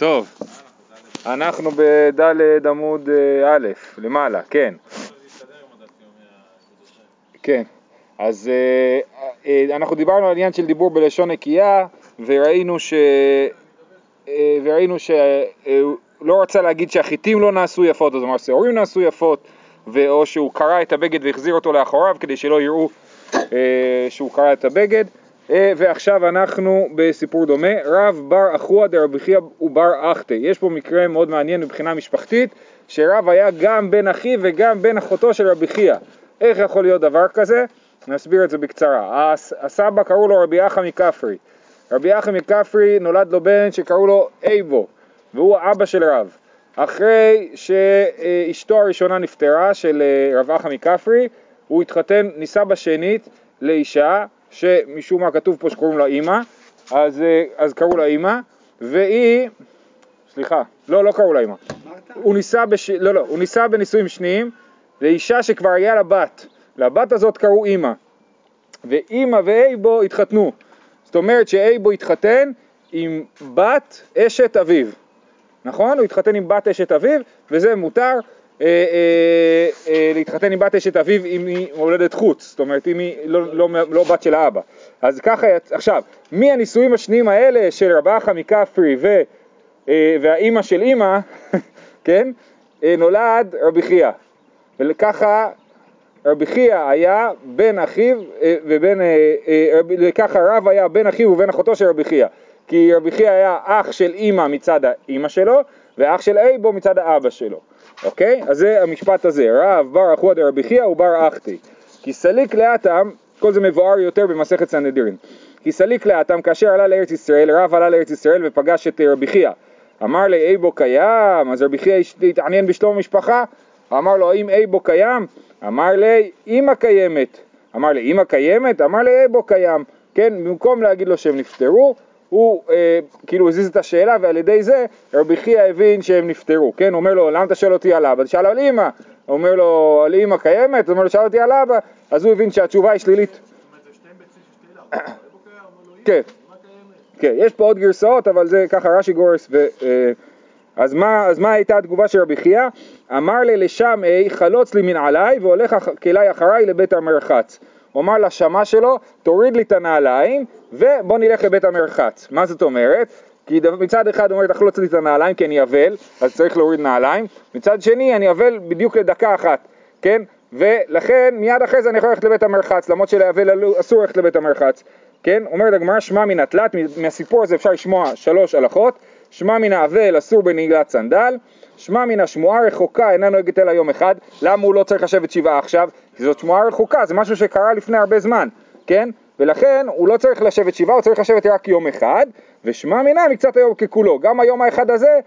טוב, אנחנו בד' עמוד אה, א', למעלה, כן. כן, אז אה, אה, אנחנו דיברנו על עניין של דיבור בלשון נקייה, וראינו ש... וראינו שלא רצה להגיד שהחיטים לא נעשו יפות, אז אמר שעורים נעשו יפות, או שהוא קרע את הבגד והחזיר אותו לאחוריו כדי שלא יראו שהוא קרע את הבגד. אה, ועכשיו אנחנו בסיפור דומה, רב בר אחוה דרבי חייא ובר אחתה. יש פה מקרה מאוד מעניין מבחינה משפחתית, שרב היה גם בן אחיו וגם בן אחותו של רבי חייא. איך יכול להיות דבר כזה? נסביר את זה בקצרה. הסבא קראו לו רבי יחא מכפרי. רבי יחא מכפרי נולד לו בן שקראו לו אייבו, והוא האבא של רב. אחרי שאשתו הראשונה נפטרה, של אה, רב יחא מכפרי, הוא התחתן, נישא בשנית לאישה שמשום מה כתוב פה שקוראים לה אימא, אז, אה, אז קראו לה אימא, והיא, סליחה, לא, לא קראו לה אימא, הוא ניסה, בש... לא, לא, הוא ניסה בנישואים שניים לאישה שכבר היה לה בת, לבת הזאת קראו אימא, ואימא ואייבו התחתנו, זאת אומרת שאייבו התחתן עם בת אשת אביו, נכון? הוא התחתן עם בת אשת אביו, וזה מותר, להתחתן עם בת אשת אביו אם היא מולדת חוץ, זאת אומרת אם היא לא, לא, לא בת של האבא. אז ככה, עכשיו, מהנישואים השניים האלה של רבה אחא מכפרי ו, והאימא של אימא, כן, נולד רבי חייא. וככה רבי חייא היה בן אחיו ובן, וככה רב היה בן אחיו ובן אחותו של רבי חייא. כי רבי חייא היה אח של אימא מצד האימא שלו ואח של אייבו מצד האבא שלו. אוקיי? אז זה המשפט הזה, רב בר אחוה דרבי חייא ובר אחתי. כי סליק לאטם, כל זה מבואר יותר במסכת סנהדרין. כי סליק לאטם, כאשר עלה לארץ ישראל, רב עלה לארץ ישראל ופגש את רבי חייא. אמר לי, אייבו קיים? אז רבי חייא התעניין בשלום המשפחה? אמר לו, האם אייבו קיים? אמר לי, אמא קיימת. אמר לי, אמא קיימת? אמר לי, אייבו קיים. כן, במקום להגיד לו שהם נפטרו, הוא אה, כאילו הזיז את השאלה ועל ידי זה רבי חייא הבין שהם נפטרו, כן? הוא אומר לו למה אתה שואל אותי על אבא? תשאל על אימא, הוא אומר לו על אימא קיימת? הוא אומר לו שאל אותי על אבא, אז הוא הבין שהתשובה היא שלילית. כן, כן, יש פה עוד גרסאות אבל זה ככה רש"י גורס ו... אה, אז מה, אז מה הייתה התגובה של רבי חייא? אמר לי לשם אי חלוץ לי מנעלי והולך כלי אחריי לבית המרחץ הוא אמר לשמה שלו, תוריד לי את הנעליים ובוא נלך לבית המרחץ. מה זאת אומרת? כי מצד אחד אומר תחלוץ לי את הנעליים כי אני אבל, אז צריך להוריד נעליים, מצד שני אני אבל בדיוק לדקה אחת, כן? ולכן מיד אחרי זה אני יכול ללכת לבית המרחץ, למרות שלאבל אסור ללכת לבית המרחץ, כן? אומרת הגמרא שמע מן התלת, מהסיפור הזה אפשר לשמוע שלוש הלכות, שמע מן האבל אסור בנעילת סנדל, שמע מן השמועה רחוקה אינה נוהגת אלא יום אחד, למה הוא לא צריך לשבת שבעה עכשיו? זאת שמועה רחוקה, זה משהו שקרה לפני הרבה זמן, כן? ולכן הוא לא צריך לשבת שבעה, הוא צריך לשבת רק יום אחד, ושמע מינה מקצת היום ככולו. גם היום האחד הזה,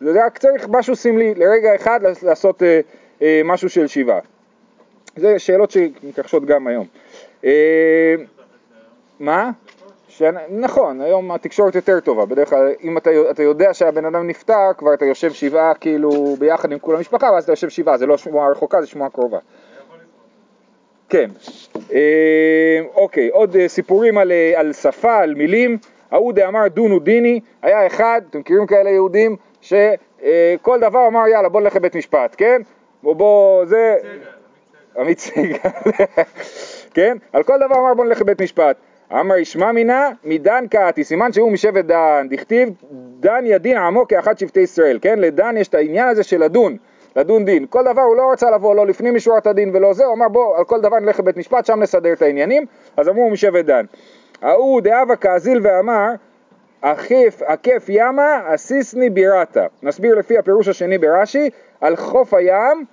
זה רק צריך משהו סמלי, לרגע אחד לעשות אה, אה, משהו של שבעה. זה שאלות שמתרחשות גם היום. אה, מה? ש... נכון, היום התקשורת יותר טובה, בדרך כלל אם אתה, אתה יודע שהבן אדם נפטר, כבר אתה יושב שבעה כאילו ביחד עם כל המשפחה, ואז אתה יושב שבעה, זה לא שמועה רחוקה, זה שמועה קרובה. כן, אה, אוקיי, עוד אה, סיפורים על, אה, על שפה, על מילים, ההוא דאמר דונו דיני, היה אחד, אתם מכירים כאלה יהודים, שכל דבר אמר יאללה בוא נלך לבית משפט, כן? בוא בוא, זה... עמית סגל, כן? על כל דבר אמר בוא נלך לבית משפט. אמר ישמע מינה מדן קעתי, סימן שהוא משבט דן, דכתיב דן ידין עמו כאחד שבטי ישראל, כן? לדן יש את העניין הזה של לדון, לדון דין. כל דבר הוא לא רצה לבוא, לא לפנים משורת הדין ולא זה, הוא אמר בוא, על כל דבר נלך לבית משפט, שם נסדר את העניינים, אז אמרו משבט דן. ההוא דאבה כאזיל ואמר, אכיף, עקף ימה, אסיסני בירתה. נסביר לפי הפירוש השני ברש"י, על חוף הים,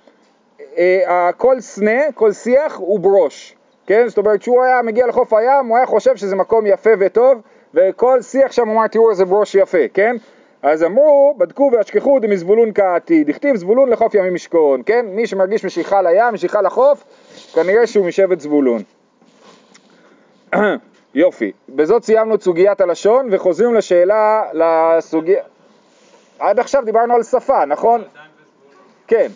אה, כל סנה, כל שיח הוא ברוש. כן? זאת אומרת שהוא היה מגיע לחוף הים, הוא היה חושב שזה מקום יפה וטוב, וכל שיח שם אמר תראו איזה ברוש יפה, כן? אז אמרו, בדקו והשכחו דמזבולון קעתי, דכתיב זבולון לחוף ימים משכון, כן? מי שמרגיש משיכה לים, משיכה לחוף, כנראה שהוא משבט זבולון. יופי, בזאת סיימנו את סוגיית הלשון וחוזרים לשאלה, לסוגיה... עד עכשיו דיברנו על שפה, נכון? כן.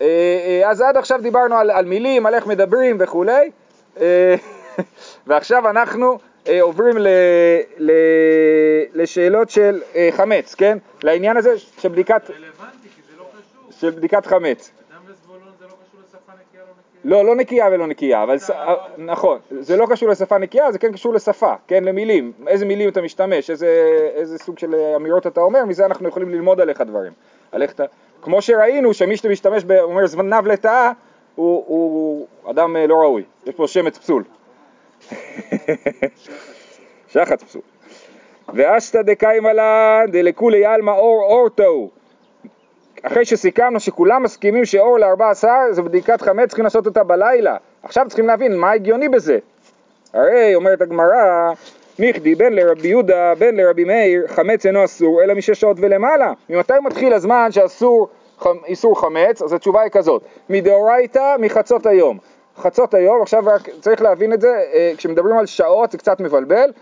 אה, אה, אז עד עכשיו דיברנו על, על מילים, על איך מדברים וכולי, אה, ועכשיו אנחנו עוברים ל, ל, לשאלות של אה, חמץ, כן? לעניין הזה של בדיקת, רלוונטי, כי זה לא קשור. של בדיקת חמץ. לא לא נקייה. לא, לא נקייה ולא נקייה, אבל ס... נכון, זה לא קשור לשפה נקייה, זה כן קשור לשפה, כן, למילים, איזה מילים אתה משתמש, איזה, איזה סוג של אמירות אתה אומר, מזה אנחנו יכולים ללמוד עליך דברים. על איך אתה... כמו שראינו שמי שמשתמש, ב... אומר זנב לטאה, הוא, הוא אדם אה, לא ראוי, יש פה שמץ פסול. שחץ פסול. ואשתא דקיימא לן דלכולי עלמא אור אורתו אחרי שסיכמנו שכולם מסכימים שאור לארבע עשר זה בדיקת חמץ, צריכים לעשות אותה בלילה. עכשיו צריכים להבין מה הגיוני בזה. הרי אומרת הגמרא, מיכדי בין לרבי יהודה בין לרבי מאיר, חמץ אינו אסור אלא משש שעות ולמעלה. ממתי מתחיל הזמן שאסור איסור חמץ? אז התשובה היא כזאת, מדאורייתא מחצות היום. חצות היום, עכשיו רק צריך להבין את זה, אה, כשמדברים על שעות זה קצת מבלבל,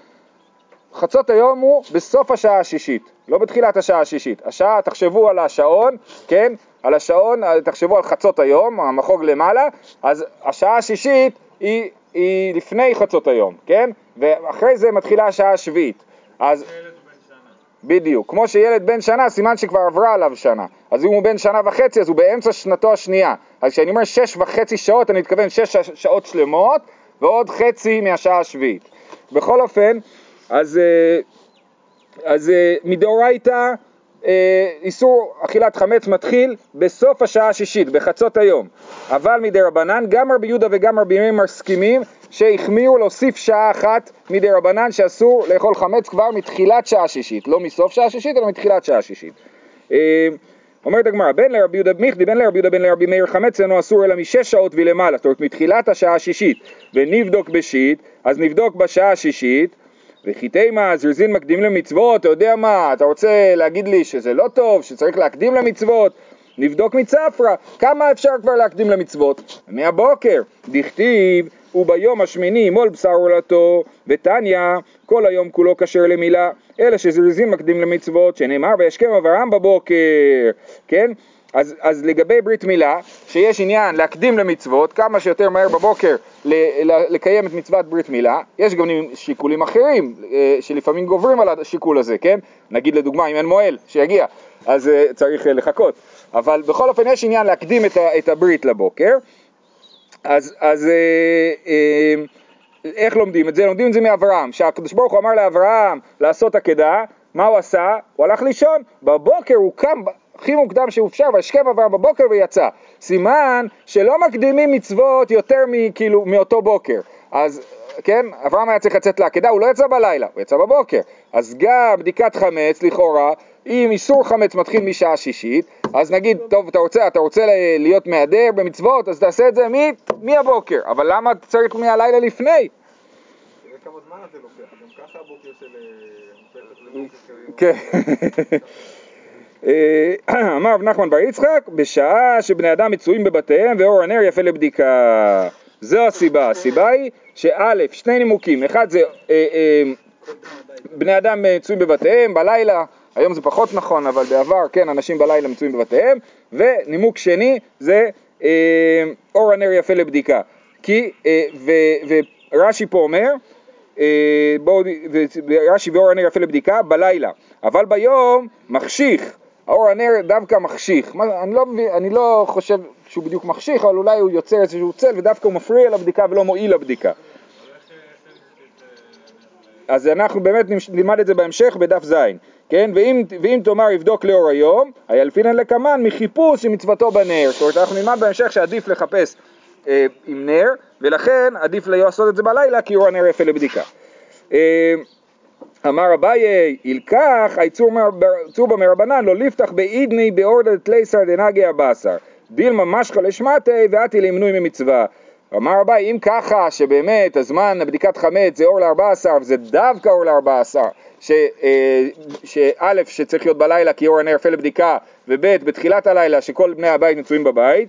חצות היום הוא בסוף השעה השישית, לא בתחילת השעה השישית. השעה, תחשבו על השעון, כן? על השעון, תחשבו על חצות היום, המחוג למעלה, אז השעה השישית היא, היא לפני חצות היום, כן? ואחרי זה מתחילה השעה השביעית. אז... בדיוק. כמו שילד בן שנה, סימן שכבר עברה עליו שנה. אז אם הוא בן שנה וחצי, אז הוא באמצע שנתו השנייה. אז כשאני אומר שש וחצי שעות, אני מתכוון שש שעות שלמות, ועוד חצי מהשעה השביעית. בכל אופן, אז, אה, אז אה, מדאורייתא אה, איסור אכילת חמץ מתחיל בסוף השעה השישית, בחצות היום. אבל מדי רבנן, גם רבי יהודה וגם רבי מאיר מסכימים שהחמירו להוסיף שעה אחת מדי רבנן שאסור לאכול חמץ כבר מתחילת שעה שישית, לא מסוף שעה שישית אלא מתחילת שעה שישית. אומרת הגמרא, בין לרבי יהודה מיכדי, בין לרבי יהודה, בין לרבי מאיר חמץ אינו אסור אלא משש שעות ולמעלה, זאת אומרת מתחילת השעה השישית, ונבדוק בשיט, אז נבדוק בשעה השישית, וכי תימא זרזין מקדים למצוות, אתה יודע מה, אתה רוצה להגיד לי שזה לא טוב, שצריך להקדים למצוות? נבדוק מצפרא, כמה אפשר כבר להקדים למצוות? מהבוקר, דכתיב וביום השמיני מול בשר עולתו, ותניא כל היום כולו כשר למילה, אלא שזריזים מקדים למצוות, שנאמר וישכם אברהם בבוקר, כן? אז, אז לגבי ברית מילה, שיש עניין להקדים למצוות כמה שיותר מהר בבוקר לקיים את מצוות ברית מילה, יש גם שיקולים אחרים אה, שלפעמים גוברים על השיקול הזה, כן? נגיד לדוגמה אם אין מועל שיגיע, אז אה, צריך אה, לחכות, אבל בכל אופן יש עניין להקדים את הברית לבוקר, אז, אז איך לומדים את זה? לומדים את זה מאברהם, שהקדוש ברוך הוא אמר לאברהם לעשות עקדה, מה הוא עשה? הוא הלך לישון, בבוקר הוא קם הכי מוקדם שאופשר, וישכב אברהם בבוקר ויצא. סימן שלא מקדימים מצוות יותר מכאילו מאותו בוקר. אז כן, אברהם היה צריך לצאת לעקדה, הוא לא יצא בלילה, הוא יצא בבוקר. אז גם בדיקת חמץ, לכאורה, אם איסור חמץ מתחיל משעה שישית, אז נגיד, טוב, אתה רוצה, אתה רוצה להיות מהדר במצוות, אז תעשה את זה מהבוקר. אבל למה אתה צריך מהלילה לפני? כמה זמן זה לוקח, גם ככה הבוקר של... אה, כן. אה, אמר רב נחמן בר יצחק, בשעה שבני אדם מצויים בבתיהם ואור הנר יפה לבדיקה. זו הסיבה, הסיבה היא שא', שני נימוקים, אחד זה אה, בני אדם מצויים בבתיהם בלילה, היום זה פחות נכון, אבל בעבר כן, אנשים בלילה מצויים בבתיהם, ונימוק שני זה אה, אור הנר יפה לבדיקה. כי, אה, ורש"י פה אומר, אה, רש"י ואור הנר יפה לבדיקה בלילה, אבל ביום מחשיך, האור הנר דווקא מחשיך, אני לא, אני לא חושב שהוא בדיוק מחשיך, אבל אולי הוא יוצר איזשהו צל ודווקא הוא מפריע לבדיקה ולא מועיל לבדיקה. אז אנחנו באמת נלמד את זה בהמשך בדף ז', כן? ואם, ואם תאמר יבדוק לאור היום, הילפינן לקמן מחיפוש שמצוותו בנר. זאת אומרת, אנחנו נלמד בהמשך שעדיף לחפש אה, עם נר, ולכן עדיף לעשות את זה בלילה כי אור הנר יפה לבדיקה. אה, אמר אביי, ילקח העיצור בה מרבנן לא לפתח באידני באורדא תליסר דנגי הבשר דילמה משכה לשמטי ואתי לימנוי ממצווה אמר אביי, אם ככה שבאמת הזמן הבדיקת חמץ זה אור לארבע עשר וזה דווקא אור לארבע עשר אה, שא' שצריך להיות בלילה כי אור הנר יפה לבדיקה וב' בתחילת הלילה שכל בני הבית מצויים בבית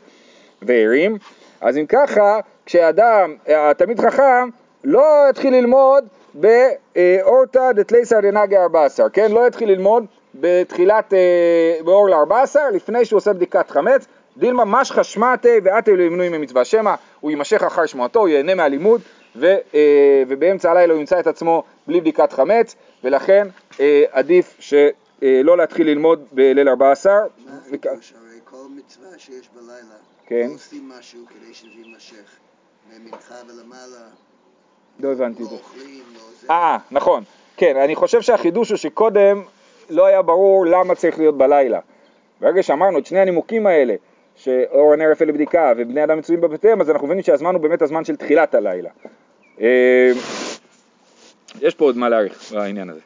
וערים אז אם ככה כשאדם, התלמיד חכם לא יתחיל ללמוד באורתא דתליסר דנגי ארבע עשר, כן? לא יתחיל ללמוד בתחילת, אה, באור לארבע עשר, לפני שהוא עושה בדיקת חמץ, דילמה משחא שמעתי ואתי למנוי ממצווה, שמא הוא יימשך אחר שמועתו, הוא ייהנה מהלימוד, ו, אה, ובאמצע הלילה הוא ימצא את עצמו בלי בדיקת חמץ, ולכן אה, עדיף שלא להתחיל ללמוד בליל 14. מה החידוש? הרי כל מצווה שיש בלילה, כן. לא עושים משהו כדי שזה יימשך. ממנחה ולמעלה, לא הבנתי את לא. אוכלים, לא זה. אה, נכון. כן, אני חושב שהחידוש הוא שקודם לא היה ברור למה צריך להיות בלילה. ברגע שאמרנו את שני הנימוקים האלה, שאור הנר יפה לבדיקה ובני אדם מצויים בבתיהם, אז אנחנו מבינים שהזמן הוא באמת הזמן של תחילת הלילה. אה, יש פה עוד מה להעריך בעניין הזה.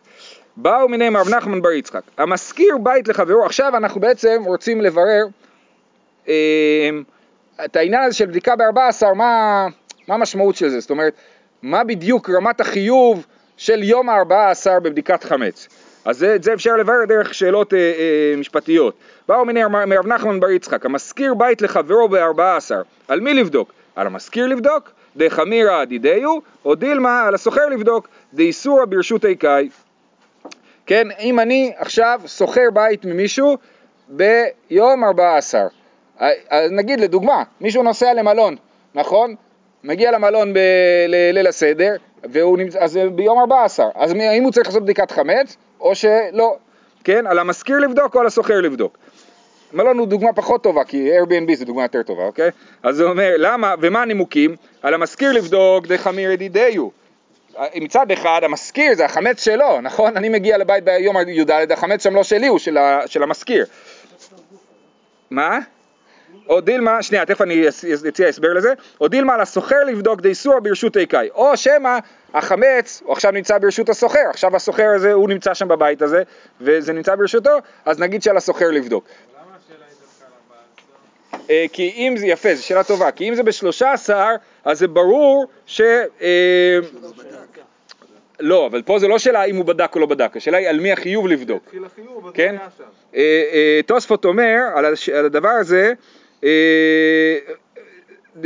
באו מיני מרב נחמן בר יצחק, המשכיר בית לחברו, עכשיו אנחנו בעצם רוצים לברר אה, את העניין הזה של בדיקה ב-14, מה, מה המשמעות של זה? זאת אומרת, מה בדיוק רמת החיוב של יום ה-14 בבדיקת חמץ? אז את זה אפשר לברר דרך שאלות אה, אה, משפטיות. באו מיני מרב נחמן בר יצחק, המשכיר בית לחברו ב-14, על מי לבדוק? על המשכיר לבדוק? דחמירא דידיו, או דילמה על הסוחר לבדוק, דאיסורא ברשות איכאי. כן, אם אני עכשיו שוכר בית ממישהו ביום 14, אה, אז נגיד לדוגמה, מישהו נוסע למלון, נכון? מגיע למלון בליל הסדר, והוא נמצא, אז ביום 14, אז האם הוא צריך לעשות בדיקת חמץ, או שלא, כן? על המשכיר לבדוק או על הסוחר לבדוק. מלון הוא דוגמה פחות טובה, כי Airbnb זה דוגמה יותר טובה, אוקיי? אז הוא אומר, למה, ומה הנימוקים? על המשכיר לבדוק דחמיר ידידיו. מצד אחד, המשכיר זה החמץ שלו, נכון? אני מגיע לבית ביום י"ד, החמץ שם לא שלי, הוא של, של המשכיר. מה? או דילמה, שנייה, תכף אני אציע הסבר לזה, או דילמה על הסוחר לבדוק דאיסור ברשות איכאי, או שמא החמץ, הוא עכשיו נמצא ברשות הסוחר, עכשיו הסוחר הזה, הוא נמצא שם בבית הזה, וזה נמצא ברשותו, אז נגיד שעל הסוחר לבדוק. למה השאלה היא דווקא על 14? אה, כי אם זה, יפה, זו שאלה טובה, כי אם זה בשלושה עשר, אז זה ברור ש... לא אבל פה זה לא שאלה אם הוא בדק או לא בדק, השאלה היא על מי החיוב לבדוק. התחיל החיוב, כן? אה, אה, תוספות אומר על הדבר הזה, אה,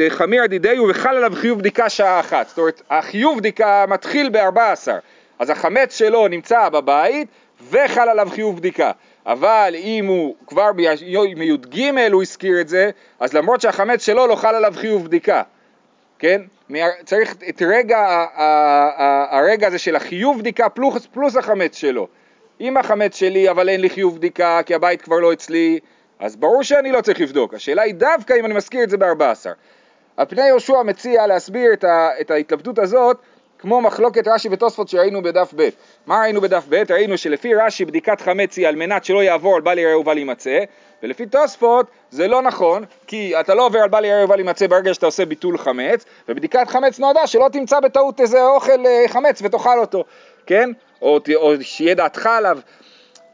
חמיר דידיו וחל עליו חיוב בדיקה שעה אחת. זאת אומרת, החיוב בדיקה מתחיל ב-14, אז החמץ שלו נמצא בבית וחל עליו חיוב בדיקה. אבל אם הוא כבר ביום י"ג הוא הזכיר את זה, אז למרות שהחמץ שלו לא חל עליו חיוב בדיקה. כן? צריך את רגע, הרגע הזה של החיוב בדיקה פלוס, פלוס החמץ שלו. אם החמץ שלי אבל אין לי חיוב בדיקה כי הבית כבר לא אצלי, אז ברור שאני לא צריך לבדוק. השאלה היא דווקא אם אני מזכיר את זה ב-14. על פני יהושע מציע להסביר את, ה, את ההתלבטות הזאת כמו מחלוקת רש"י ותוספות שראינו בדף ב'. מה ראינו בדף ב'? ראינו שלפי רש"י בדיקת חמץ היא על מנת שלא יעבור על בל יראה ובל יימצא, ולפי תוספות זה לא נכון, כי אתה לא עובר על בל יראה ובל יימצא ברגע שאתה עושה ביטול חמץ, ובדיקת חמץ נועדה שלא תמצא בטעות איזה אוכל אה, חמץ ותאכל אותו, כן? או, או שיהיה דעתך עליו.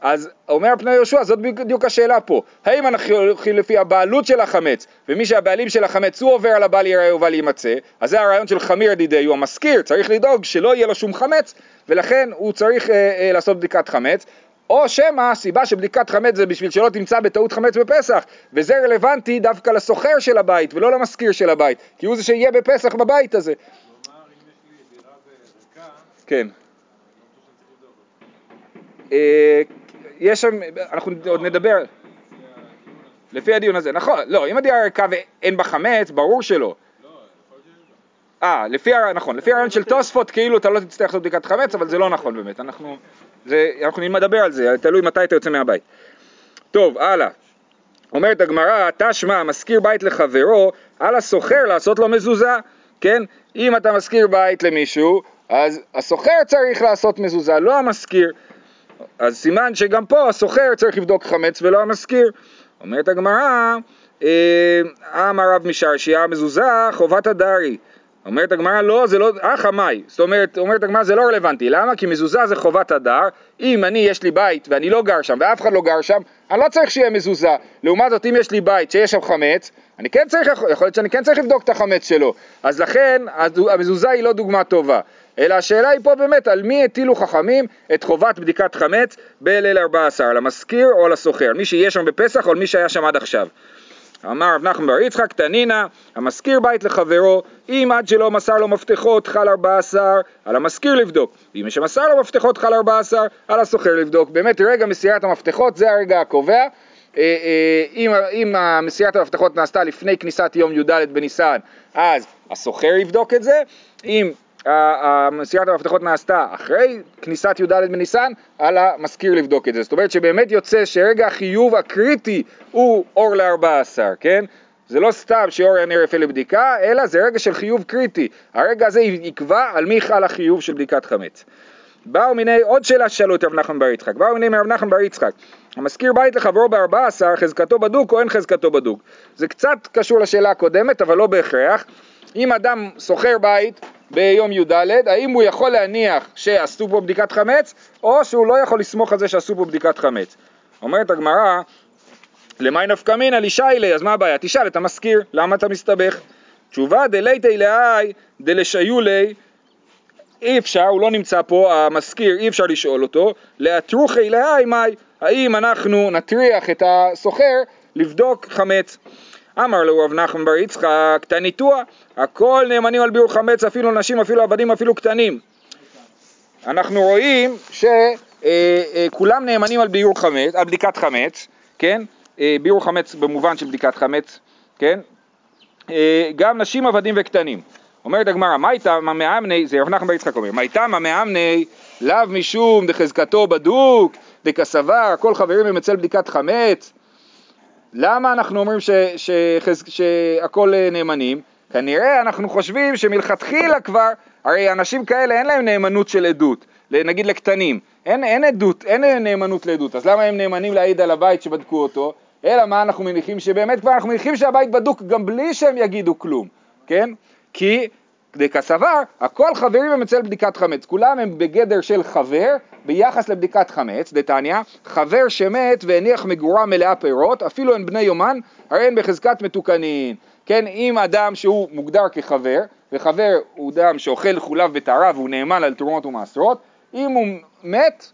אז אומר פני יהושע, זאת בדיוק השאלה פה. האם אנחנו הולכים לפי הבעלות של החמץ, ומי שהבעלים של החמץ הוא עובר על הבל יראה ובל יימצא, אז זה הרעיון של חמיר דידי, הוא המשכיר, צריך לדאוג שלא יהיה לו שום חמץ, ולכן הוא צריך אה, אה, לעשות בדיקת חמץ. או שמא הסיבה שבדיקת חמץ זה בשביל שלא תמצא בטעות חמץ בפסח, וזה רלוונטי דווקא לסוחר של הבית ולא למשכיר של הבית, כי הוא זה שיהיה בפסח בבית הזה. יש כן. אה, יש שם, אנחנו עוד נדבר, לפי הדיון הזה. נכון, לא, אם הדירה ריקה ואין בה חמץ, ברור שלא. לא. אה, לפי, נכון, לפי הרעיון של תוספות, כאילו אתה לא תצטרך לעשות בדיקת חמץ, אבל זה לא נכון באמת, אנחנו, זה, אנחנו נדבר על זה, תלוי מתי אתה יוצא מהבית. טוב, הלאה. אומרת הגמרא, תשמע, משכיר בית לחברו, על הסוחר לעשות לו מזוזה, כן? אם אתה משכיר בית למישהו, אז הסוחר צריך לעשות מזוזה, לא המשכיר. אז סימן שגם פה הסוחר צריך לבדוק חמץ ולא המשכיר. אומרת הגמרא, אה, אמר רב משרשיה, מזוזה חובת הדרי. אומרת הגמרא, לא, זה לא, אה חמאי. זאת אומרת, אומרת הגמרא, זה לא רלוונטי. למה? כי מזוזה זה חובת הדר. אם אני, יש לי בית ואני לא גר שם ואף אחד לא גר שם, אני לא צריך שיהיה מזוזה. לעומת זאת, אם יש לי בית שיש שם חמץ, אני כן צריך, יכול להיות שאני כן צריך לבדוק את החמץ שלו. אז לכן, המזוזה היא לא דוגמה טובה. אלא השאלה היא פה באמת, על מי הטילו חכמים את חובת בדיקת חמץ בליל 14, על המשכיר או על הסוחר, מי שיהיה שם בפסח או על מי שהיה שם עד עכשיו. אמר רב נחמן בר יצחק, תנינא, המשכיר בית לחברו, אם עד שלא מסר לו מפתחות חל 14, על המשכיר לבדוק. ואם מי שמסר לו מפתחות חל 14, על הסוחר לבדוק. באמת רגע מסירת המפתחות זה הרגע הקובע. אה, אה, אם, אם מסירת המפתחות נעשתה לפני כניסת יום י"ד בניסן, אז הסוחר יבדוק את זה, אם מסירת המפתחות נעשתה אחרי כניסת י"ד בניסן, על המזכיר לבדוק את זה. זאת אומרת שבאמת יוצא שרגע החיוב הקריטי הוא אור ל-14, כן? זה לא סתם שאור הנר יפה לבדיקה, אלא זה רגע של חיוב קריטי. הרגע הזה יקבע על מי חל החיוב של בדיקת חמץ. באו מיני, עוד שאלה ששאלו את רב נחמן בר יצחק, באו מיני מרב נחמן בר יצחק, המזכיר בית לחברו בארבע עשר, חזקתו בדוק או אין חזקתו בדוק? זה קצת קשור לשאלה הקודמת, אבל לא בהכרח. אם אדם שוכר בית ביום י"ד, האם הוא יכול להניח שעשו פה בדיקת חמץ, או שהוא לא יכול לסמוך על זה שעשו פה בדיקת חמץ? אומרת הגמרא, למאי נפקא מינא לישיילי, אז מה הבעיה? תשאל את המזכיר, למה אתה מסתבך? תשובה דליתי להי דלשיולי אי אפשר, הוא לא נמצא פה, המזכיר, אי אפשר לשאול אותו, לאתרוכי להי מאי, האם אנחנו נטריח את הסוחר לבדוק חמץ. אמר לו רב נחמן בר יצחק, תניתוע, הכל נאמנים על ביאור חמץ, אפילו נשים, אפילו עבדים, אפילו קטנים. אנחנו רואים שכולם נאמנים על ביאור חמץ, על בדיקת חמץ, כן? אה, ביאור חמץ במובן של בדיקת חמץ, כן? אה, גם נשים, עבדים וקטנים. אומרת הגמרא, מה איתה מאמני, זה רב נחמן בר יצחק אומר, מה איתה מאמני, לאו משום דחזקתו בדוק, דכסבר, כל חברים הם אצל בדיקת חמץ. למה אנחנו אומרים ש, שחז, שהכל אה, נאמנים? כנראה אנחנו חושבים שמלכתחילה כבר, הרי אנשים כאלה אין להם נאמנות של עדות, נגיד לקטנים, אין, אין עדות, אין נאמנות לעדות, אז למה הם נאמנים להעיד על הבית שבדקו אותו? אלא מה אנחנו מניחים? שבאמת כבר אנחנו מניחים שהבית בדוק גם בלי שהם יגידו כלום, כן? כי דקסבר, הכל חברים הם אצל בדיקת חמץ, כולם הם בגדר של חבר ביחס לבדיקת חמץ, דתניא, חבר שמת והניח מגורה מלאה פירות, אפילו הן בני יומן, הרי הן בחזקת מתוקנין. כן, אם אדם שהוא מוגדר כחבר, וחבר הוא אדם שאוכל חולב וטהרה והוא נאמן על תרומות ומעשרות, אם הוא מת,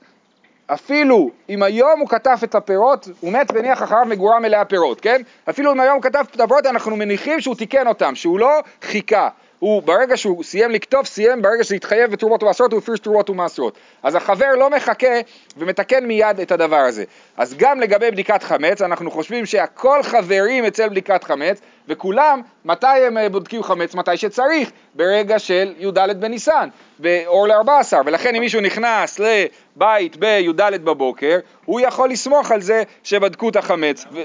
אפילו אם היום הוא כתב את הפירות, הוא מת והניח אחריו מגורה מלאה פירות, כן? אפילו אם היום הוא כתב את הפירות, אנחנו מניחים שהוא תיקן אותם, שהוא לא חיכה. הוא ברגע שהוא סיים לכתוב, סיים, ברגע שזה התחייב בתרומות ומעשרות, הוא הפריש תרומות ומעשרות. אז החבר לא מחכה ומתקן מיד את הדבר הזה. אז גם לגבי בדיקת חמץ, אנחנו חושבים שהכל חברים אצל בדיקת חמץ, וכולם, מתי הם אה, בודקים חמץ? מתי שצריך, ברגע של י"ד בניסן, באור ל-14, ולכן אם מישהו נכנס לבית בי"ד בבוקר, הוא יכול לסמוך על זה שבדקו את החמץ. ו...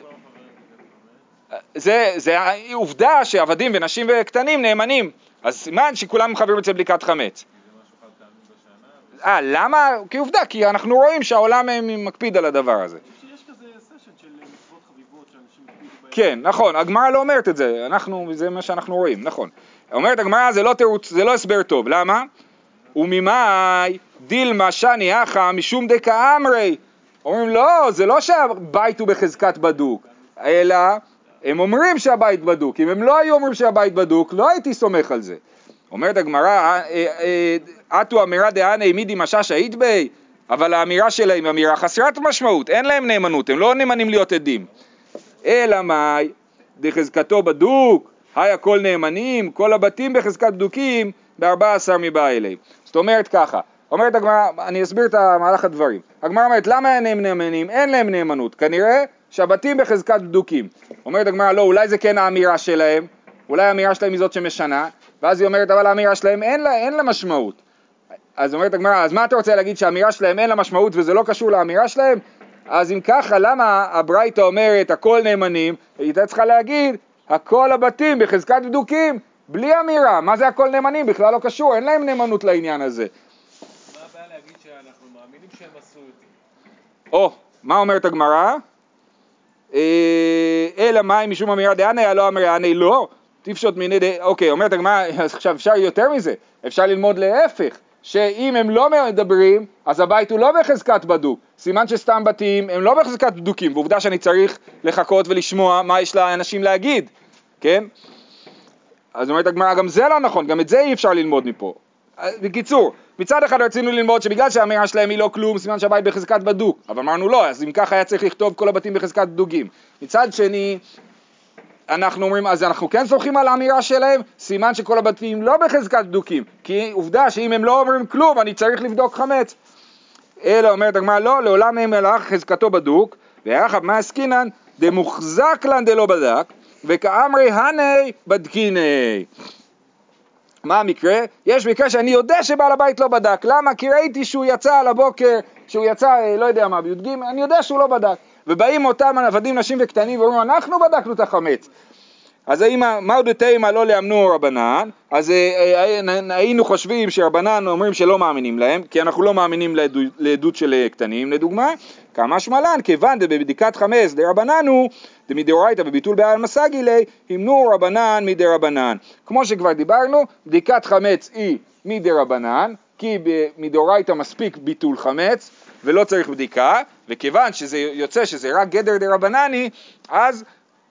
זה, זה עובדה שעבדים ונשים וקטנים נאמנים, אז סימן שכולם חברים אצל בדיקת חמץ. אה, למה? כעובדה, כי אנחנו רואים שהעולם אה, מקפיד על הדבר הזה. יש כזה סשן של מצוות חביבות שאנשים הקפידו בהן. כן, נכון, הגמרא לא אומרת את זה, אנחנו, זה מה שאנחנו רואים, נכון. אומרת הגמרא זה לא תירוץ, זה לא הסבר טוב, למה? וממאי דילמה שני אחא משום דקה אמרי. אומרים לא, זה לא שהבית הוא בחזקת בדוק, אלא הם אומרים שהבית בדוק, אם הם לא היו אומרים שהבית בדוק, לא הייתי סומך על זה. אומרת הגמרא, עטו אמירה דהנה מידי משש היית בי, אבל האמירה שלהם היא אמירה חסרת משמעות, אין להם נאמנות, הם לא נאמנים להיות עדים. אלא מאי, דחזקתו בדוק, היי הכל נאמנים, כל הבתים בחזקת בדוקים, בארבע עשר מבא אלי. זאת אומרת ככה, אומרת הגמרא, אני אסביר את מהלך הדברים. הגמרא אומרת, למה אין להם נאמנים? אין להם נאמנות. כנראה שהבתים בחזקת בדוקים. אומרת הגמרא, לא, אולי זה כן האמירה שלהם, אולי האמירה שלהם היא זאת שמשנה, ואז היא אומרת, אבל האמירה שלהם אין לה, אין לה משמעות. אז אומרת הגמרא, אז מה אתה רוצה להגיד שהאמירה שלהם אין לה משמעות וזה לא קשור לאמירה שלהם? אז אם ככה, למה הברייתא אומרת הכל נאמנים? היא הייתה צריכה להגיד, הכל הבתים בחזקת בדוקים, בלי אמירה. מה זה הכל נאמנים? בכלל לא קשור, אין להם נאמנות לעניין הזה. מה הבעיה להגיד שאנחנו מאמינים שהם עשו את זה? או, מה אומרת הגמרא? אה, אלא מים משום אמירה דעני, לא אמירה דעני לא. תפשוט מיני ד... אוקיי, אומרת הגמרא, עכשיו אפשר יותר מזה, אפשר ללמוד להפך, שאם הם לא מדברים, אז הבית הוא לא בחזקת בדוק. סימן שסתם בתים הם לא בחזקת בדוקים, ועובדה שאני צריך לחכות ולשמוע מה יש לאנשים להגיד, כן? אז אומרת הגמרא, גם זה לא נכון, גם את זה אי אפשר ללמוד מפה. בקיצור, מצד אחד רצינו ללמוד שבגלל שהאמירה שלהם היא לא כלום, סימן שהבית בחזקת בדוק, אבל אמרנו לא, אז אם ככה היה צריך לכתוב כל הבתים בחזקת בדוקים. מצד שני, אנחנו אומרים, אז אנחנו כן סומכים על האמירה שלהם, סימן שכל הבתים לא בחזקת בדוקים, כי עובדה שאם הם לא אומרים כלום, אני צריך לבדוק חמץ. אלא אומרת הגמרא, לא, לעולם אין מלאך חזקתו בדוק, ויחד מה עסקינן, דמוחזק לן דלא בדק, וכאמרי הני בדקיני. מה המקרה? יש מקרה שאני יודע שבעל הבית לא בדק, למה? כי ראיתי שהוא יצא על הבוקר, שהוא יצא, אה, לא יודע מה, בי"ג, אני יודע שהוא לא בדק. ובאים אותם עבדים, נשים וקטנים ואומרים, אנחנו בדקנו את החמץ. אז האם מהו דתימה לא לאמנו רבנן, אז אה, אה, היינו חושבים שרבנן אומרים שלא מאמינים להם, כי אנחנו לא מאמינים לעדות, של קטנים לדוגמה, כמה שמלן, כיוון דבבדיקת חמץ דרבנן הוא דמדאורייתא בביטול בעל מסגי ליה, המנו רבנן מדרבנן. כמו שכבר דיברנו, בדיקת חמץ היא מדרבנן, כי מדאורייתא מספיק ביטול חמץ ולא צריך בדיקה, וכיוון שזה יוצא שזה רק גדר דרבנני, אז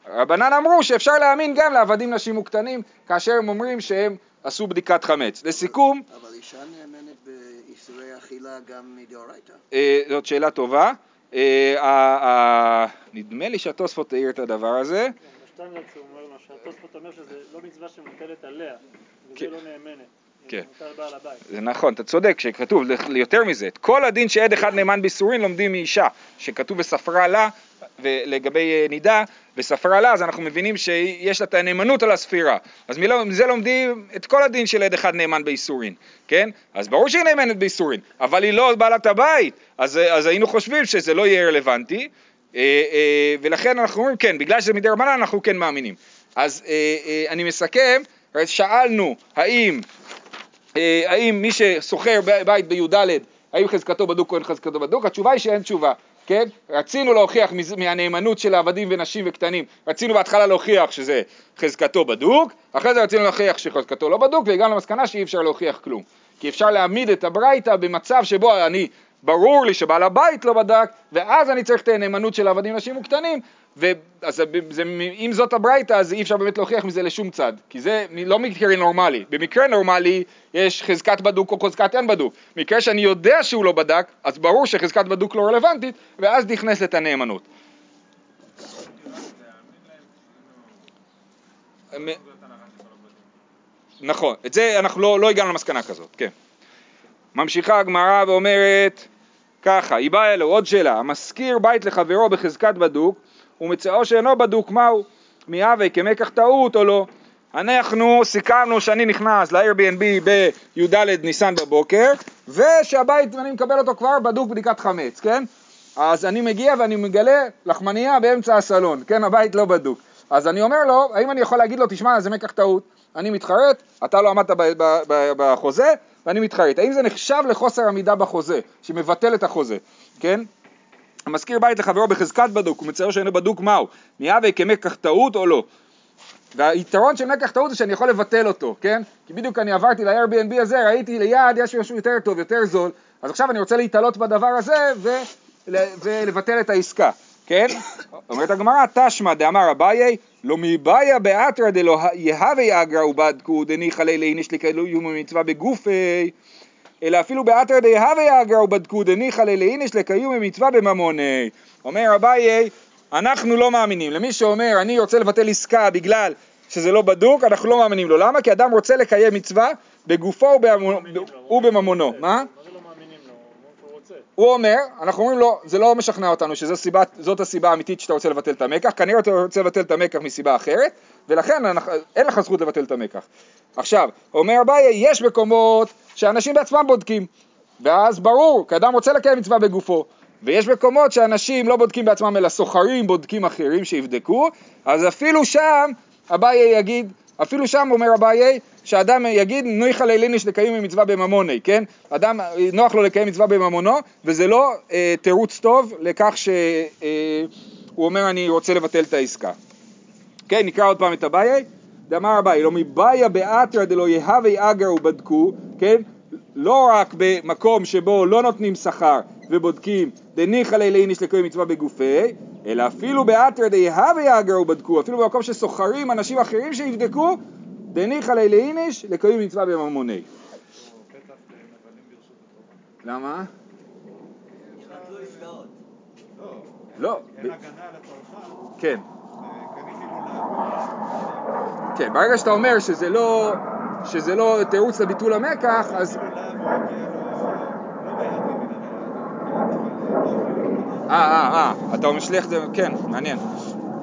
רבנן אמרו שאפשר להאמין גם לעבדים נשים וקטנים כאשר הם אומרים שהם עשו בדיקת חמץ. לסיכום... אבל אישה נאמנת באיסורי אכילה גם מדאורייתא. אה, זאת שאלה טובה. אה, נדמה לי שהתוספות העיר את הדבר הזה. אומר מה שהתוספות אומר שזה לא מצווה שמוטלת עליה, וזה כן. לא נאמנת. כן. זה נכון, אתה צודק, שכתוב יותר מזה, את כל הדין שעד אחד נאמן באיסורין לומדים מאישה, שכתוב וספרה לה, ולגבי אה, נידה, וספרה לה, אז אנחנו מבינים שיש לה את הנאמנות על הספירה. אז מזה לומדים את כל הדין של עד אחד נאמן באיסורין, כן? אז ברור שהיא נאמנת באיסורין, אבל היא לא בעלת הבית, אז, אז היינו חושבים שזה לא יהיה רלוונטי, אה, אה, ולכן אנחנו אומרים כן, בגלל שזה מדי רבנן אנחנו כן מאמינים. אז אה, אה, אני מסכם, שאלנו האם אה, האם מי ששוכר בית בי"ד, האם חזקתו בדוק או אין חזקתו בדוק? התשובה היא שאין תשובה, כן? רצינו להוכיח מהנאמנות של העבדים ונשים וקטנים, רצינו בהתחלה להוכיח שזה חזקתו בדוק, אחרי זה רצינו להוכיח שחזקתו לא בדוק, והגענו למסקנה שאי אפשר להוכיח כלום. כי אפשר להעמיד את הברייתא במצב שבו אני, ברור לי שבעל הבית לא בדק, ואז אני צריך את הנאמנות של עבדים נשים וקטנים, ואז זה, אם זאת הברייתא אז אי אפשר באמת להוכיח מזה לשום צד, כי זה לא מקרה נורמלי, במקרה נורמלי יש חזקת בדוק או חזקת אין בדוק, מקרה שאני יודע שהוא לא בדק, אז ברור שחזקת בדוק לא רלוונטית, ואז נכנסת הנאמנות. נכון, את זה אנחנו לא, לא הגענו למסקנה כזאת, כן. ממשיכה הגמרא ואומרת ככה, היא באה אלו, עוד שאלה, המשכיר בית לחברו בחזקת בדוק ומצאו שאינו בדוק מהו? מיהווה כמקח טעות או לא? אנחנו סיכמנו שאני נכנס ל-Airbnb בי"ד ניסן בבוקר ושהבית אני מקבל אותו כבר בדוק בדיקת חמץ, כן? אז אני מגיע ואני מגלה לחמניה באמצע הסלון, כן? הבית לא בדוק. אז אני אומר לו, האם אני יכול להגיד לו, תשמע, זה מקח טעות, אני מתחרט, אתה לא עמדת בחוזה ואני מתחרט. האם זה נחשב לחוסר עמידה בחוזה, שמבטל את החוזה, כן? המשכיר בית לחברו בחזקת בדוק ומצייר שאינו בדוק מהו? מיהווה כמקח טעות או לא? והיתרון של מקח טעות זה שאני יכול לבטל אותו, כן? כי בדיוק אני עברתי ל-Airbnb הזה, ראיתי ליד יש משהו יותר טוב, יותר זול, אז עכשיו אני רוצה להתעלות בדבר הזה ול- ולבטל את העסקה, כן? אומרת הגמרא, תשמע דאמר אביי, לא מבעיה באתרא דלא יהווה אגרא ובדקו דניחא ליה לאיניש לקיים מצווה בגופי אלא אפילו באתר דהווה אגרא ובדקו דניחא לילאינש לקיום מצווה בממוני. אומר אביי, אנחנו לא מאמינים. למי שאומר אני רוצה לבטל עסקה בגלל שזה לא בדוק, אנחנו לא מאמינים לו. למה? כי אדם רוצה לקיים מצווה בגופו ובממונו. ובממונו. מה? לא? הוא אומר, אנחנו אומרים לו, זה לא משכנע אותנו שזאת הסיבה האמיתית שאתה רוצה לבטל את המקח, כנראה אתה רוצה לבטל את המקח מסיבה אחרת, ולכן אנחנו, אין לך זכות לבטל את המקח. עכשיו, אומר אביי, יש מקומות שאנשים בעצמם בודקים, ואז ברור, כי אדם רוצה לקיים מצווה בגופו, ויש מקומות שאנשים לא בודקים בעצמם אלא סוחרים בודקים אחרים שיבדקו, אז אפילו שם אביי יגיד, אפילו שם אומר אביי, שאדם יגיד ניחא ליליניש לקיים מצווה בממוני, כן? אדם, נוח לו לקיים מצווה בממונו, וזה לא אה, תירוץ טוב לכך שהוא אה, אומר אני רוצה לבטל את העסקה. כן, נקרא עוד פעם את אביי. דאמר אביי, לא מבעיה באתרא דלא יהווה אגר ובדקו, כן? לא רק במקום שבו לא נותנים שכר ובודקים דניחא ליליניש לקיים מצווה בגופי, אלא אפילו באתרא דהווה אגר ובדקו, אפילו במקום שסוחרים אנשים אחרים שיבדקו, דניחא ליליניש לקיים מצווה בממוני. למה? עסקאות. לא. אין הגנה על הצרכן, כן. כן, ברגע שאתה אומר שזה לא, שזה לא תירוץ לביטול המקח, אז... אה, אה, אה, אתה משליך את זה, כן, מעניין.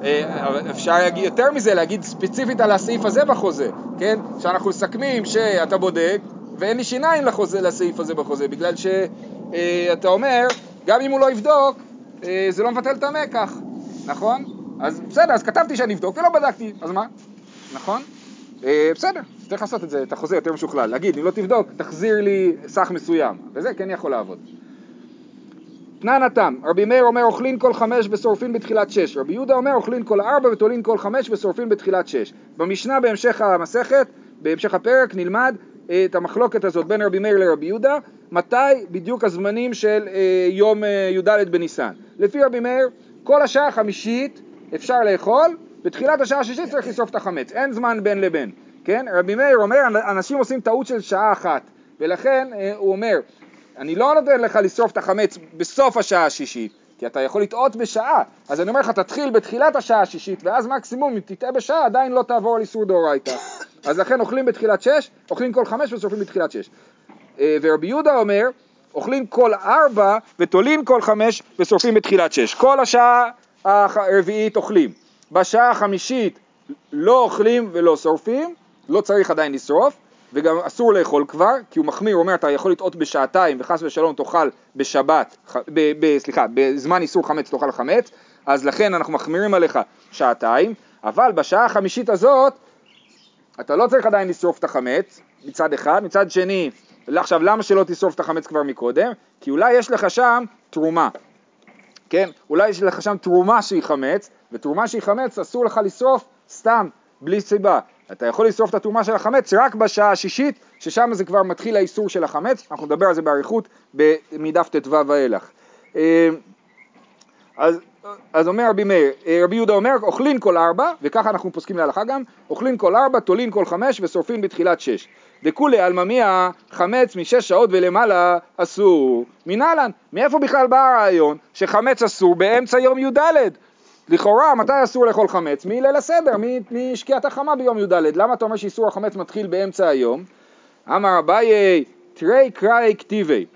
אה, אפשר להגיד יותר מזה, להגיד ספציפית על הסעיף הזה בחוזה, כן? שאנחנו מסכמים שאתה בודק ואין לי שיניים לחוזה, לסעיף הזה בחוזה, בגלל שאתה אומר, גם אם הוא לא יבדוק, אה, זה לא מבטל את המקח, נכון? אז בסדר, אז כתבתי שאני אבדוק ולא בדקתי, אז מה? נכון? אה, בסדר, צריך לעשות את זה, את החוזה יותר משוכלל, להגיד, אם לא תבדוק, תחזיר לי סך מסוים, וזה כן יכול לעבוד. תנן התם, רבי מאיר אומר אוכלין כל חמש ושורפין בתחילת שש, רבי יהודה אומר אוכלין כל ארבע ותולין כל חמש ושורפין בתחילת שש. במשנה בהמשך המסכת, בהמשך הפרק, נלמד אה, את המחלוקת הזאת בין רבי מאיר לרבי יהודה, מתי בדיוק הזמנים של אה, יום י"ד בניסן. לפי רבי מאיר, כל השעה החמישית אפשר לאכול, בתחילת השעה השישית צריך לשרוף את החמץ, אין זמן בין לבין, כן? רבי מאיר אומר, אנשים עושים טעות של שעה אחת, ולכן אה, הוא אומר, אני לא נותן לך לשרוף את החמץ בסוף השעה השישית, כי אתה יכול לטעות בשעה, אז אני אומר לך, תתחיל בתחילת השעה השישית, ואז מקסימום, אם תטעה בשעה, עדיין לא תעבור על איסור דאורייתא. אז לכן אוכלים בתחילת שש, אוכלים כל חמש ושורפים בתחילת שש. אה, ורבי יהודה אומר, אוכלים כל ארבע ותולים כל חמש ושורפים בתחילת שש. כל השעה הרביעית אוכלים. בשעה החמישית לא אוכלים ולא שורפים, לא צריך עדיין לשרוף, וגם אסור לאכול כבר, כי הוא מחמיר, הוא אומר אתה יכול לטעות בשעתיים וחס ושלום תאכל בשבת, ב, ב, סליחה, בזמן איסור חמץ תאכל חמץ, אז לכן אנחנו מחמירים עליך שעתיים, אבל בשעה החמישית הזאת אתה לא צריך עדיין לשרוף את החמץ, מצד אחד, מצד שני, עכשיו למה שלא תשרוף את החמץ כבר מקודם? כי אולי יש לך שם תרומה, כן? אולי יש לך שם תרומה שהיא חמץ, ותרומה שהיא חמץ אסור לך לשרוף סתם, בלי סיבה. אתה יכול לשרוף את התרומה של החמץ רק בשעה השישית, ששם זה כבר מתחיל האיסור של החמץ, אנחנו נדבר על זה באריכות מדף ט"ו ואילך. אה, אז, אז אומר רבי מאיר, אה, רבי יהודה אומר, אוכלין כל ארבע, וככה אנחנו פוסקים להלכה גם, אוכלין כל ארבע, תולין כל חמש ושורפין בתחילת שש. דכולי עלמא חמץ משש שעות ולמעלה אסור. מנהלן, מאיפה בכלל בא הרעיון שחמץ אסור באמצע יום י"ד? לכאורה, מתי אסור לאכול חמץ? מליל הסדר, משקיעת החמה ביום י"ד. למה אתה אומר שאיסור החמץ מתחיל באמצע היום? אמר אביי, תרי קראי כתיבי.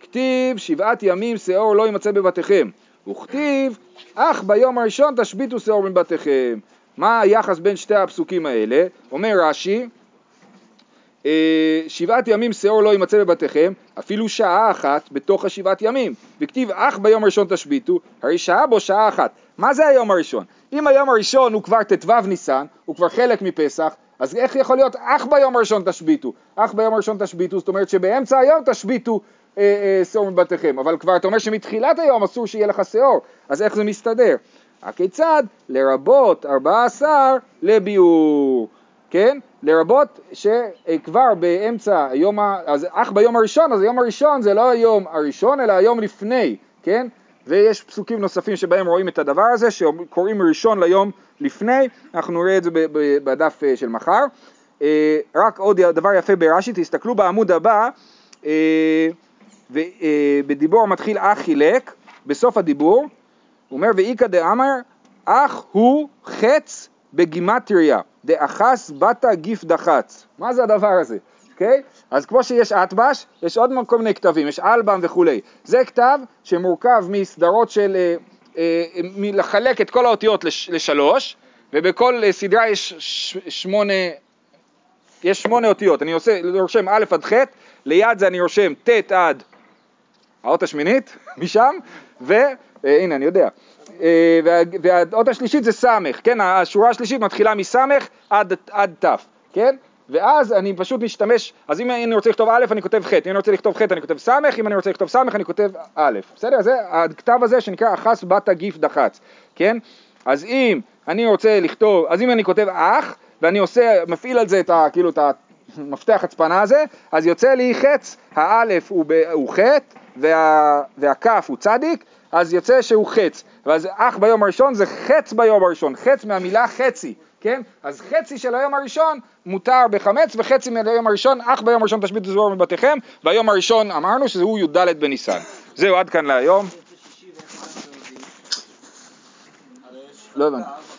כתיב שבעת ימים שאור לא יימצא בבתיכם. וכתיב, אך ביום הראשון תשביתו שאור מבתיכם. מה היחס בין שתי הפסוקים האלה? אומר רש"י, אה, שבעת ימים שאור לא יימצא בבתיכם, אפילו שעה אחת בתוך השבעת ימים. וכתיב אך ביום הראשון תשביתו, הרי שעה בו שעה אחת. מה זה היום הראשון? אם היום הראשון הוא כבר ט"ו ניסן, הוא כבר חלק מפסח, אז איך יכול להיות אך ביום הראשון תשביתו? אך ביום הראשון תשביתו, זאת אומרת שבאמצע היום תשביתו שאור מבתיכם, אבל כבר אתה אומר שמתחילת היום אסור שיהיה לך שאור, אז איך זה מסתדר? הכיצד? לרבות ארבעה עשר לביאור. כן? לרבות שכבר באמצע היום, אז אך ביום הראשון, אז היום הראשון זה לא היום הראשון אלא היום לפני, כן? ויש פסוקים נוספים שבהם רואים את הדבר הזה, שקוראים ראשון ליום לפני, אנחנו נראה את זה בדף אה, של מחר. אה, רק עוד דבר יפה ברש"י, תסתכלו בעמוד הבא, אה, בדיבור מתחיל אך חילק, בסוף הדיבור, הוא אומר ואיכא דאמר אך הוא חץ בגימטריה. דאחס בתא גיף דחץ. מה זה הדבר הזה? אוקיי? Okay? אז כמו שיש אטבש, יש עוד כל מיני כתבים, יש אלבם וכולי. זה כתב שמורכב מסדרות של, אה, אה, לחלק את כל האותיות לש, לשלוש, ובכל אה, סדרה יש ש, שמונה, יש שמונה אותיות. אני עושה, רושם א' עד ח', ליד זה אני רושם ט' עד האות השמינית, משם, והנה אה, אני יודע. אה, והאות השלישית זה סמך, כן, השורה השלישית מתחילה מסמך עד, עד ת', כן? ואז אני פשוט משתמש, אז אם אני רוצה לכתוב א' אני כותב ח', אם אני רוצה לכתוב ח' אני כותב ס', אם אני רוצה לכתוב ס' אני כותב א', בסדר? זה הכתב הזה שנקרא אחס בתא גיף דחץ, כן? אז אם אני רוצה לכתוב, אז אם אני כותב אח, ואני עושה, מפעיל על זה את ה... כאילו את המפתח הצפנה הזה, אז יוצא לי חץ, האלף הוא, הוא ח' וה, והכף הוא צדיק, אז יוצא שהוא חץ. ואז אח ביום הראשון זה חץ ביום הראשון, חץ מהמילה חצי, כן? אז חצי של היום הראשון מותר בחמץ וחצי מהיום הראשון, אח ביום הראשון תשבית זרוע מבתיכם, והיום הראשון אמרנו שהוא י"ד בניסן. זהו, עד כאן להיום. לא הבנתי.